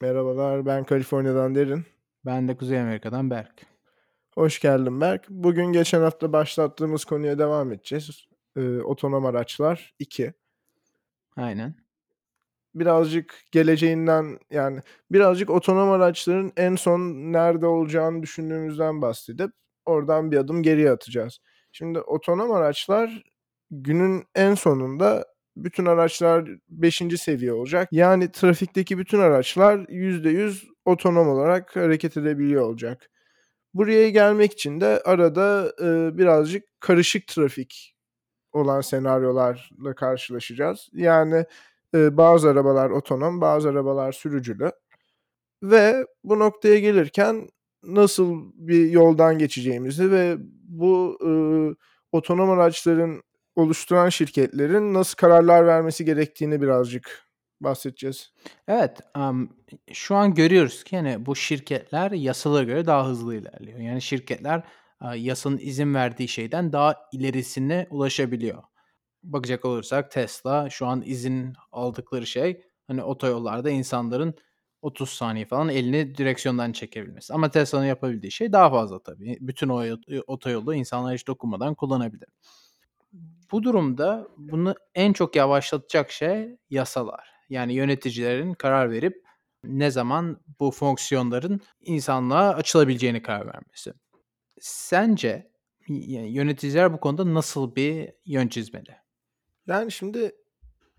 Merhabalar, ben Kaliforniya'dan Derin. Ben de Kuzey Amerika'dan Berk. Hoş geldin Berk. Bugün geçen hafta başlattığımız konuya devam edeceğiz. Ee, otonom araçlar 2. Aynen. Birazcık geleceğinden yani birazcık otonom araçların en son nerede olacağını düşündüğümüzden bahsedip oradan bir adım geriye atacağız. Şimdi otonom araçlar günün en sonunda bütün araçlar 5. seviye olacak. Yani trafikteki bütün araçlar %100 otonom olarak hareket edebiliyor olacak. Buraya gelmek için de arada e, birazcık karışık trafik olan senaryolarla karşılaşacağız. Yani e, bazı arabalar otonom, bazı arabalar sürücülü. Ve bu noktaya gelirken nasıl bir yoldan geçeceğimizi ve bu e, otonom araçların oluşturan şirketlerin nasıl kararlar vermesi gerektiğini birazcık bahsedeceğiz. Evet, um, şu an görüyoruz ki yani bu şirketler yasalara göre daha hızlı ilerliyor. Yani şirketler uh, yasanın izin verdiği şeyden daha ilerisine ulaşabiliyor. Bakacak olursak Tesla şu an izin aldıkları şey hani otoyollarda insanların 30 saniye falan elini direksiyondan çekebilmesi. Ama Tesla'nın yapabildiği şey daha fazla tabii. Bütün o otoyolu insanlar hiç dokunmadan kullanabilir. Bu durumda bunu en çok yavaşlatacak şey yasalar. Yani yöneticilerin karar verip ne zaman bu fonksiyonların insanlığa açılabileceğini karar vermesi. Sence yöneticiler bu konuda nasıl bir yön çizmeli? Yani şimdi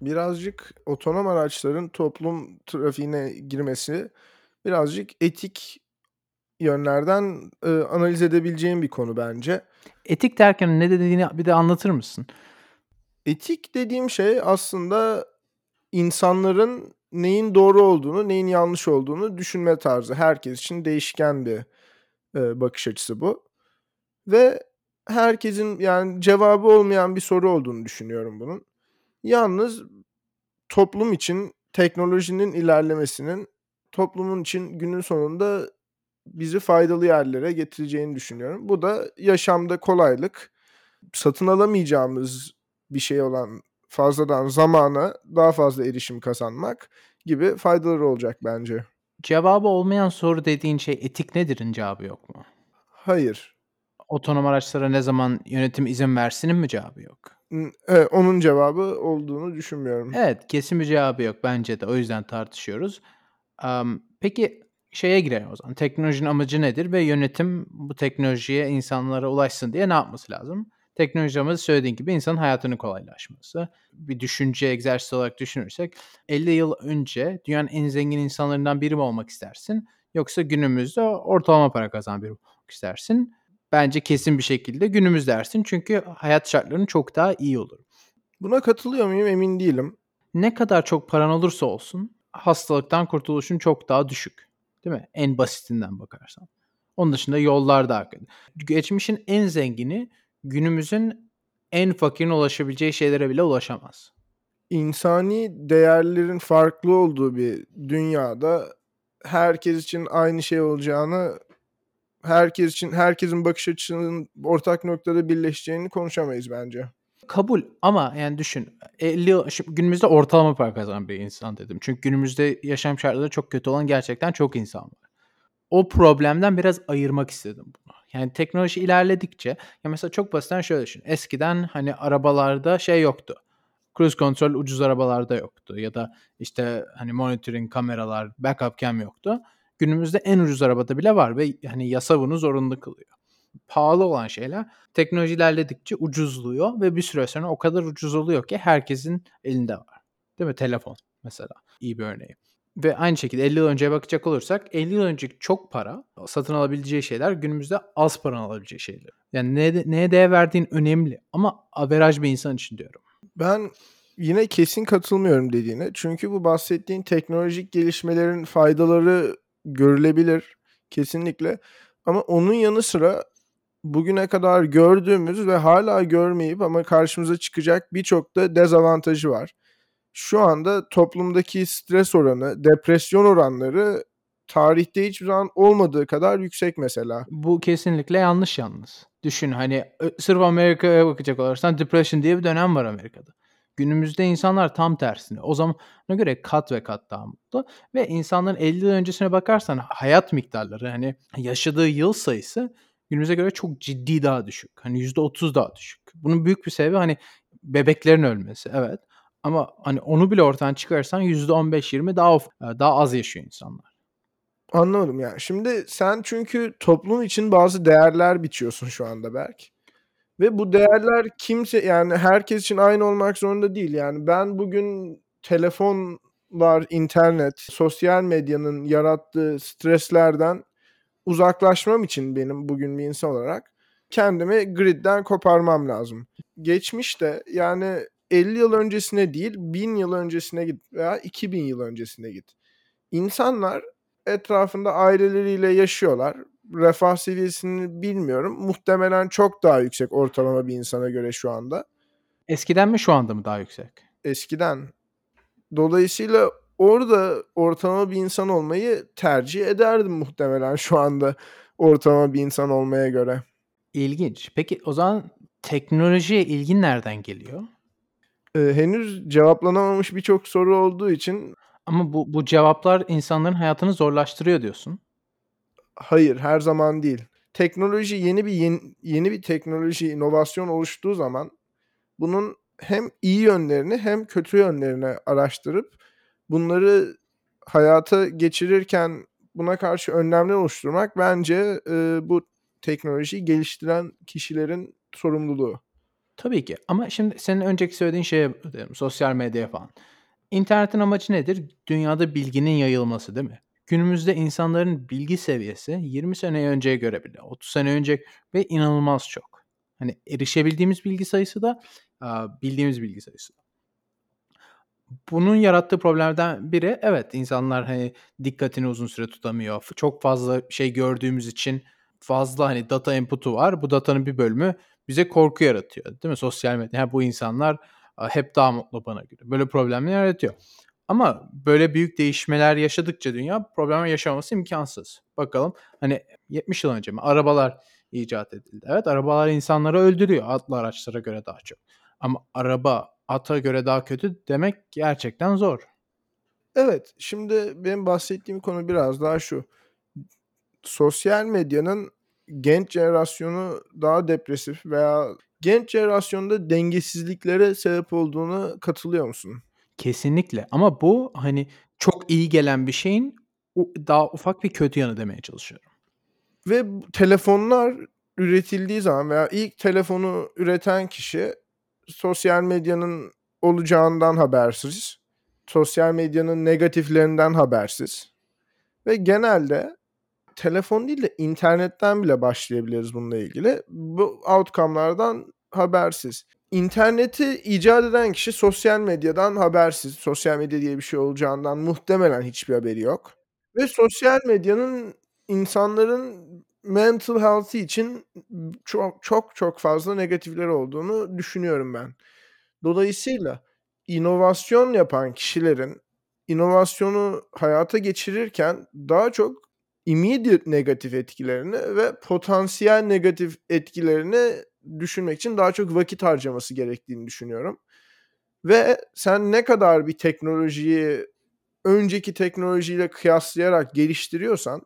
birazcık otonom araçların toplum trafiğine girmesi birazcık etik yönlerden e, analiz edebileceğim bir konu bence. Etik derken ne dediğini bir de anlatır mısın? Etik dediğim şey aslında insanların neyin doğru olduğunu, neyin yanlış olduğunu düşünme tarzı. Herkes için değişken bir e, bakış açısı bu. Ve herkesin yani cevabı olmayan bir soru olduğunu düşünüyorum bunun. Yalnız toplum için teknolojinin ilerlemesinin toplumun için günün sonunda bizi faydalı yerlere getireceğini düşünüyorum. Bu da yaşamda kolaylık, satın alamayacağımız bir şey olan fazladan zamana daha fazla erişim kazanmak gibi faydaları olacak bence. Cevabı olmayan soru dediğin şey etik nedir'in cevabı yok mu? Hayır. Otonom araçlara ne zaman yönetim izin versinin mi cevabı yok? Evet, onun cevabı olduğunu düşünmüyorum. Evet, kesin bir cevabı yok bence de. O yüzden tartışıyoruz. Um, peki şeye girelim o zaman. Teknolojinin amacı nedir ve yönetim bu teknolojiye insanlara ulaşsın diye ne yapması lazım? Teknoloji amacı söylediğin gibi insanın hayatını kolaylaşması. Bir düşünce egzersizi olarak düşünürsek 50 yıl önce dünyanın en zengin insanlarından biri mi olmak istersin? Yoksa günümüzde ortalama para kazanan biri mi olmak istersin? Bence kesin bir şekilde günümüz dersin. Çünkü hayat şartların çok daha iyi olur. Buna katılıyor muyum emin değilim. Ne kadar çok paran olursa olsun hastalıktan kurtuluşun çok daha düşük. Değil mi? En basitinden bakarsan. Onun dışında yollar da Geçmişin en zengini günümüzün en fakirin ulaşabileceği şeylere bile ulaşamaz. İnsani değerlerin farklı olduğu bir dünyada herkes için aynı şey olacağını herkes için herkesin bakış açısının ortak noktada birleşeceğini konuşamayız bence. Kabul ama yani düşün 50 yıl, günümüzde ortalama para kazanan bir insan dedim. Çünkü günümüzde yaşam şartları çok kötü olan gerçekten çok insan var. O problemden biraz ayırmak istedim bunu. Yani teknoloji ilerledikçe ya mesela çok basitten şöyle düşün. Eskiden hani arabalarda şey yoktu. Cruise control ucuz arabalarda yoktu ya da işte hani monitoring kameralar, backup cam yoktu. Günümüzde en ucuz arabada bile var ve hani yasa bunu zorunlu kılıyor. Pahalı olan şeyler teknoloji ilerledikçe ucuzluyor ve bir süre sonra o kadar ucuz oluyor ki herkesin elinde var. Değil mi? Telefon mesela iyi bir örneği. Ve aynı şekilde 50 yıl önceye bakacak olursak 50 yıl önceki çok para satın alabileceği şeyler günümüzde az para alabileceği şeyler. Yani neye, neye değer verdiğin önemli ama averaj bir insan için diyorum. Ben yine kesin katılmıyorum dediğine. Çünkü bu bahsettiğin teknolojik gelişmelerin faydaları görülebilir kesinlikle. Ama onun yanı sıra bugüne kadar gördüğümüz ve hala görmeyip ama karşımıza çıkacak birçok da dezavantajı var şu anda toplumdaki stres oranı, depresyon oranları tarihte hiçbir zaman olmadığı kadar yüksek mesela. Bu kesinlikle yanlış yalnız. Düşün hani sırf Amerika'ya bakacak olursan depression diye bir dönem var Amerika'da. Günümüzde insanlar tam tersine. O zamana göre kat ve kat daha mutlu ve insanların 50 yıl öncesine bakarsan hayat miktarları hani yaşadığı yıl sayısı günümüze göre çok ciddi daha düşük. Hani %30 daha düşük. Bunun büyük bir sebebi hani bebeklerin ölmesi evet. Ama hani onu bile ortadan çıkarırsan %15-20 daha daha az yaşıyor insanlar. Anlamadım ya. Şimdi sen çünkü toplum için bazı değerler biçiyorsun şu anda Berk. Ve bu değerler kimse yani herkes için aynı olmak zorunda değil. Yani ben bugün telefonlar, internet, sosyal medyanın yarattığı streslerden uzaklaşmam için benim bugün bir insan olarak kendimi gridden koparmam lazım. Geçmişte yani 50 yıl öncesine değil 1000 yıl öncesine git veya 2000 yıl öncesine git. İnsanlar etrafında aileleriyle yaşıyorlar. Refah seviyesini bilmiyorum. Muhtemelen çok daha yüksek ortalama bir insana göre şu anda. Eskiden mi şu anda mı daha yüksek? Eskiden. Dolayısıyla orada ortalama bir insan olmayı tercih ederdim muhtemelen şu anda ortalama bir insan olmaya göre. İlginç. Peki o zaman teknolojiye ilgin nereden geliyor? Ee, henüz cevaplanamamış birçok soru olduğu için ama bu bu cevaplar insanların hayatını zorlaştırıyor diyorsun. Hayır, her zaman değil. Teknoloji yeni bir yeni, yeni bir teknoloji, inovasyon oluştuğu zaman bunun hem iyi yönlerini hem kötü yönlerini araştırıp bunları hayata geçirirken buna karşı önlemler oluşturmak bence e, bu teknolojiyi geliştiren kişilerin sorumluluğu. Tabii ki ama şimdi senin önceki söylediğin şeye sosyal medya falan. İnternetin amacı nedir? Dünyada bilginin yayılması değil mi? Günümüzde insanların bilgi seviyesi 20 sene önceye göre bile 30 sene önce ve inanılmaz çok. Hani erişebildiğimiz bilgi sayısı da bildiğimiz bilgi sayısı da. Bunun yarattığı problemlerden biri evet insanlar hani dikkatini uzun süre tutamıyor. Çok fazla şey gördüğümüz için fazla hani data input'u var. Bu datanın bir bölümü bize korku yaratıyor. Değil mi? Sosyal medya. Yani bu insanlar hep daha mutlu bana göre. Böyle problemler yaratıyor. Ama böyle büyük değişmeler yaşadıkça dünya problem yaşaması imkansız. Bakalım hani 70 yıl önce mi arabalar icat edildi. Evet arabalar insanları öldürüyor atlı araçlara göre daha çok. Ama araba ata göre daha kötü demek gerçekten zor. Evet şimdi benim bahsettiğim konu biraz daha şu. Sosyal medyanın genç jenerasyonu daha depresif veya genç jenerasyonda dengesizliklere sebep olduğunu katılıyor musun? Kesinlikle ama bu hani çok iyi gelen bir şeyin daha ufak bir kötü yanı demeye çalışıyorum. Ve telefonlar üretildiği zaman veya ilk telefonu üreten kişi sosyal medyanın olacağından habersiz. Sosyal medyanın negatiflerinden habersiz. Ve genelde telefon değil de internetten bile başlayabiliriz bununla ilgili. Bu outcome'lardan habersiz. İnterneti icat eden kişi sosyal medyadan habersiz. Sosyal medya diye bir şey olacağından muhtemelen hiçbir haberi yok. Ve sosyal medyanın insanların mental health için çok çok çok fazla negatifleri olduğunu düşünüyorum ben. Dolayısıyla inovasyon yapan kişilerin inovasyonu hayata geçirirken daha çok immediate negatif etkilerini ve potansiyel negatif etkilerini düşünmek için daha çok vakit harcaması gerektiğini düşünüyorum. Ve sen ne kadar bir teknolojiyi önceki teknolojiyle kıyaslayarak geliştiriyorsan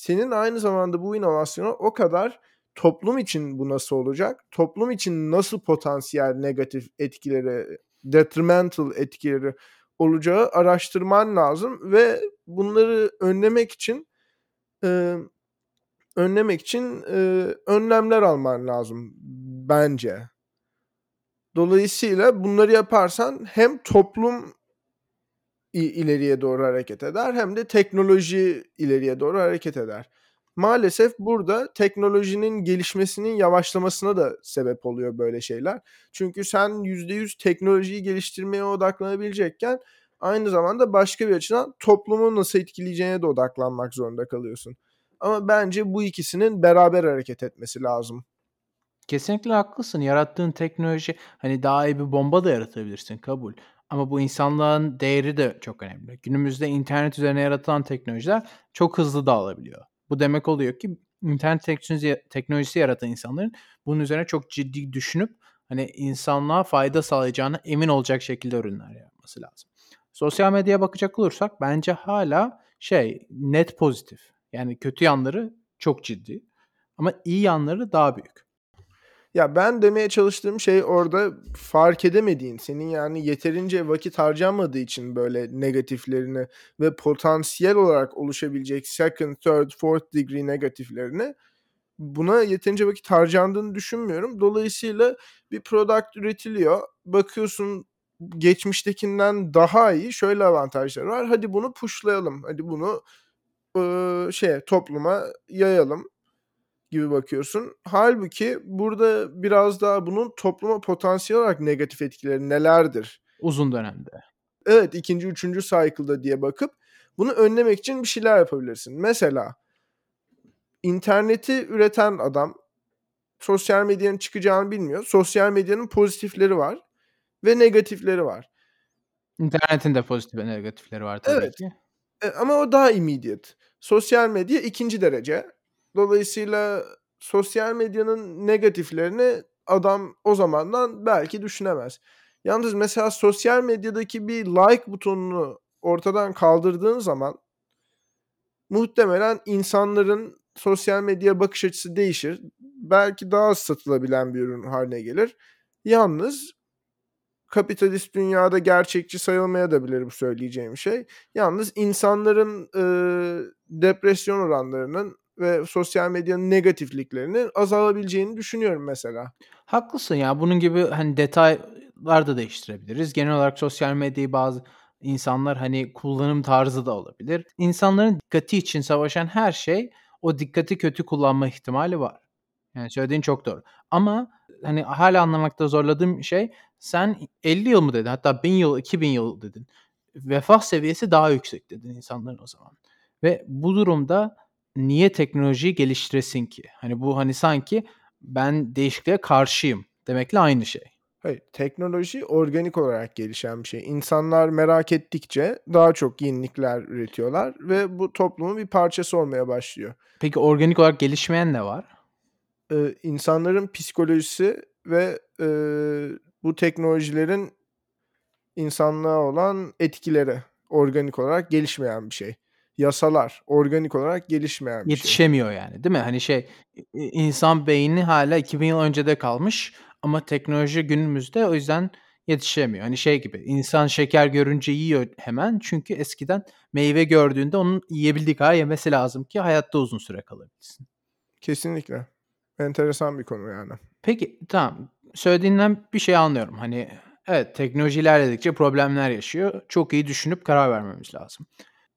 senin aynı zamanda bu inovasyona o kadar toplum için bu nasıl olacak? Toplum için nasıl potansiyel negatif etkileri, detrimental etkileri olacağı araştırman lazım ve bunları önlemek için e, önlemek için e, önlemler alman lazım bence. Dolayısıyla bunları yaparsan hem toplum ileriye doğru hareket eder hem de teknoloji ileriye doğru hareket eder. Maalesef burada teknolojinin gelişmesinin yavaşlamasına da sebep oluyor böyle şeyler. Çünkü sen %100 teknolojiyi geliştirmeye odaklanabilecekken aynı zamanda başka bir açıdan toplumu nasıl etkileyeceğine de odaklanmak zorunda kalıyorsun. Ama bence bu ikisinin beraber hareket etmesi lazım. Kesinlikle haklısın. Yarattığın teknoloji hani daha iyi bir bomba da yaratabilirsin kabul. Ama bu insanlığın değeri de çok önemli. Günümüzde internet üzerine yaratılan teknolojiler çok hızlı dağılabiliyor. Bu demek oluyor ki internet teknolojisi, yaratan insanların bunun üzerine çok ciddi düşünüp Hani insanlığa fayda sağlayacağına emin olacak şekilde ürünler yapması lazım. Sosyal medyaya bakacak olursak bence hala şey net pozitif. Yani kötü yanları çok ciddi ama iyi yanları daha büyük. Ya ben demeye çalıştığım şey orada fark edemediğin, senin yani yeterince vakit harcanmadığı için böyle negatiflerini ve potansiyel olarak oluşabilecek second, third, fourth degree negatiflerini buna yeterince vakit harcandığını düşünmüyorum. Dolayısıyla bir product üretiliyor. Bakıyorsun geçmiştekinden daha iyi şöyle avantajları var. Hadi bunu pushlayalım. Hadi bunu ıı, şey topluma yayalım gibi bakıyorsun. Halbuki burada biraz daha bunun topluma potansiyel olarak negatif etkileri nelerdir? Uzun dönemde. Evet ikinci, üçüncü cycle'da diye bakıp bunu önlemek için bir şeyler yapabilirsin. Mesela interneti üreten adam sosyal medyanın çıkacağını bilmiyor. Sosyal medyanın pozitifleri var ve negatifleri var. İnternetin de pozitif ve negatifleri var tabii Evet. ki. E, ama o daha immediate. Sosyal medya ikinci derece. Dolayısıyla sosyal medyanın negatiflerini adam o zamandan belki düşünemez. Yalnız mesela sosyal medyadaki bir like butonunu ortadan kaldırdığın zaman muhtemelen insanların sosyal medya bakış açısı değişir. Belki daha az satılabilen bir ürün haline gelir. Yalnız kapitalist dünyada gerçekçi sayılmaya da bilir bu söyleyeceğim şey. Yalnız insanların e, depresyon oranlarının ve sosyal medyanın negatifliklerinin azalabileceğini düşünüyorum mesela. Haklısın ya. Bunun gibi hani detaylar da değiştirebiliriz. Genel olarak sosyal medyayı bazı insanlar hani kullanım tarzı da olabilir. İnsanların dikkati için savaşan her şey o dikkati kötü kullanma ihtimali var. Yani söylediğin çok doğru. Ama hani hala anlamakta zorladığım şey sen 50 yıl mı dedin? Hatta 1000 yıl, 2000 yıl dedin. Refah seviyesi daha yüksek dedin insanların o zaman. Ve bu durumda niye teknolojiyi geliştiresin ki? Hani bu hani sanki ben değişikliğe karşıyım demekle aynı şey. Hayır, teknoloji organik olarak gelişen bir şey. İnsanlar merak ettikçe daha çok yenilikler üretiyorlar ve bu toplumun bir parçası olmaya başlıyor. Peki organik olarak gelişmeyen ne var? Ee, insanların psikolojisi ve e, bu teknolojilerin insanlığa olan etkileri organik olarak gelişmeyen bir şey. Yasalar organik olarak gelişmeyen bir şey. Yetişemiyor yani değil mi? Hani şey insan beyni hala 2000 yıl öncede kalmış ama teknoloji günümüzde o yüzden yetişemiyor. Hani şey gibi insan şeker görünce yiyor hemen çünkü eskiden meyve gördüğünde onun yiyebildiği kadar yemesi lazım ki hayatta uzun süre kalabilsin. Kesinlikle. Enteresan bir konu yani. Peki tamam söylediğinden bir şey anlıyorum. Hani evet teknoloji ilerledikçe problemler yaşıyor. Çok iyi düşünüp karar vermemiz lazım.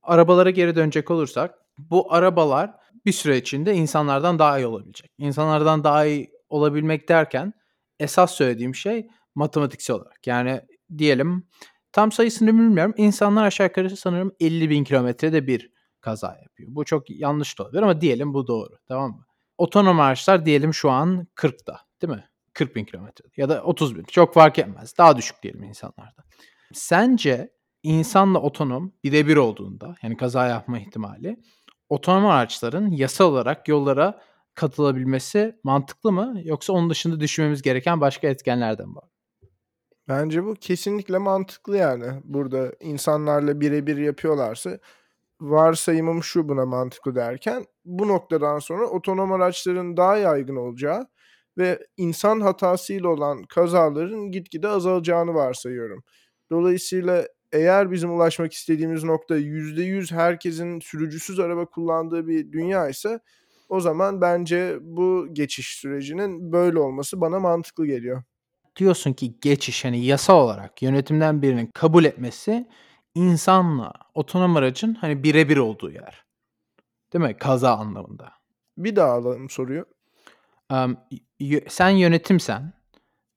Arabalara geri dönecek olursak bu arabalar bir süre içinde insanlardan daha iyi olabilecek. İnsanlardan daha iyi olabilmek derken esas söylediğim şey matematiksel olarak. Yani diyelim tam sayısını bilmiyorum. İnsanlar aşağı yukarı sanırım 50 bin kilometrede bir kaza yapıyor. Bu çok yanlış da olabilir ama diyelim bu doğru. Tamam mı? Otonom araçlar diyelim şu an 40'ta değil mi? 40 bin kilometre ya da 30 bin çok fark etmez. Daha düşük diyelim insanlarda. Sence insanla otonom birebir olduğunda yani kaza yapma ihtimali otonom araçların yasal olarak yollara katılabilmesi mantıklı mı yoksa onun dışında düşünmemiz gereken başka etkenlerden var? Bence bu kesinlikle mantıklı yani. Burada insanlarla birebir yapıyorlarsa varsayımım şu buna mantıklı derken bu noktadan sonra otonom araçların daha yaygın olacağı ve insan hatasıyla olan kazaların gitgide azalacağını varsayıyorum. Dolayısıyla eğer bizim ulaşmak istediğimiz nokta %100 herkesin sürücüsüz araba kullandığı bir dünya ise o zaman bence bu geçiş sürecinin böyle olması bana mantıklı geliyor. Diyorsun ki geçiş hani yasal olarak yönetimden birinin kabul etmesi insanla otonom aracın hani birebir olduğu yer. Değil mi? Kaza anlamında. Bir daha alalım soruyu. Y- sen yönetimsen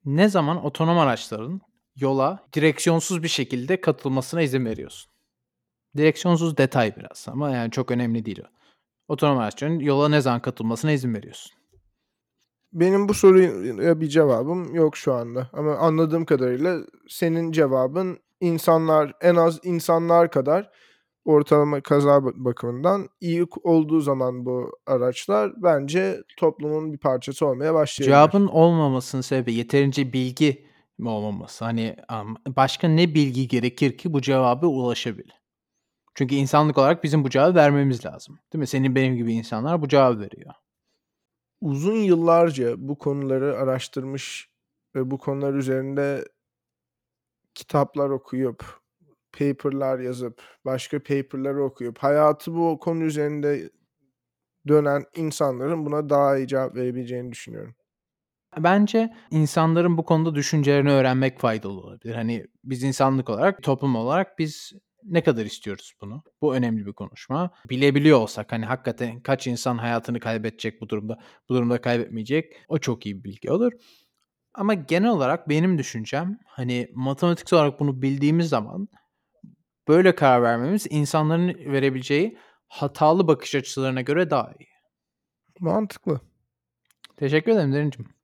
ne zaman otonom araçların yola direksiyonsuz bir şekilde katılmasına izin veriyorsun? Direksiyonsuz detay biraz ama yani çok önemli değil o. Otonom araçların yola ne zaman katılmasına izin veriyorsun? Benim bu soruya bir cevabım yok şu anda. Ama anladığım kadarıyla senin cevabın insanlar en az insanlar kadar ortalama kaza ba bakımından iyi olduğu zaman bu araçlar bence toplumun bir parçası olmaya başlayabilir. Cevabın olmamasının sebebi yeterince bilgi olmaması? Hani, emm, başka ne bilgi gerekir ki bu cevaba ulaşabil? Çünkü insanlık olarak bizim bu cevabı vermemiz lazım. Değil mi? Senin benim gibi insanlar bu cevabı veriyor. Uzun yıllarca bu konuları araştırmış ve bu konular üzerinde kitaplar okuyup, paper'lar yazıp, başka paper'ları okuyup, hayatı bu konu üzerinde dönen insanların buna daha iyi cevap verebileceğini düşünüyorum. Bence insanların bu konuda düşüncelerini öğrenmek faydalı olabilir. Hani, biz insanlık olarak, toplum olarak biz ne kadar istiyoruz bunu? Bu önemli bir konuşma. Bilebiliyor olsak, hani, hakikaten kaç insan hayatını kaybedecek bu durumda, bu durumda kaybetmeyecek, o çok iyi bir bilgi olur. Ama genel olarak benim düşüncem, hani, matematiksel olarak bunu bildiğimiz zaman böyle karar vermemiz insanların verebileceği hatalı bakış açılarına göre daha iyi. Mantıklı. Teşekkür ederim Derincim.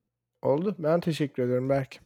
Oldu. Ben teşekkür ederim Berk.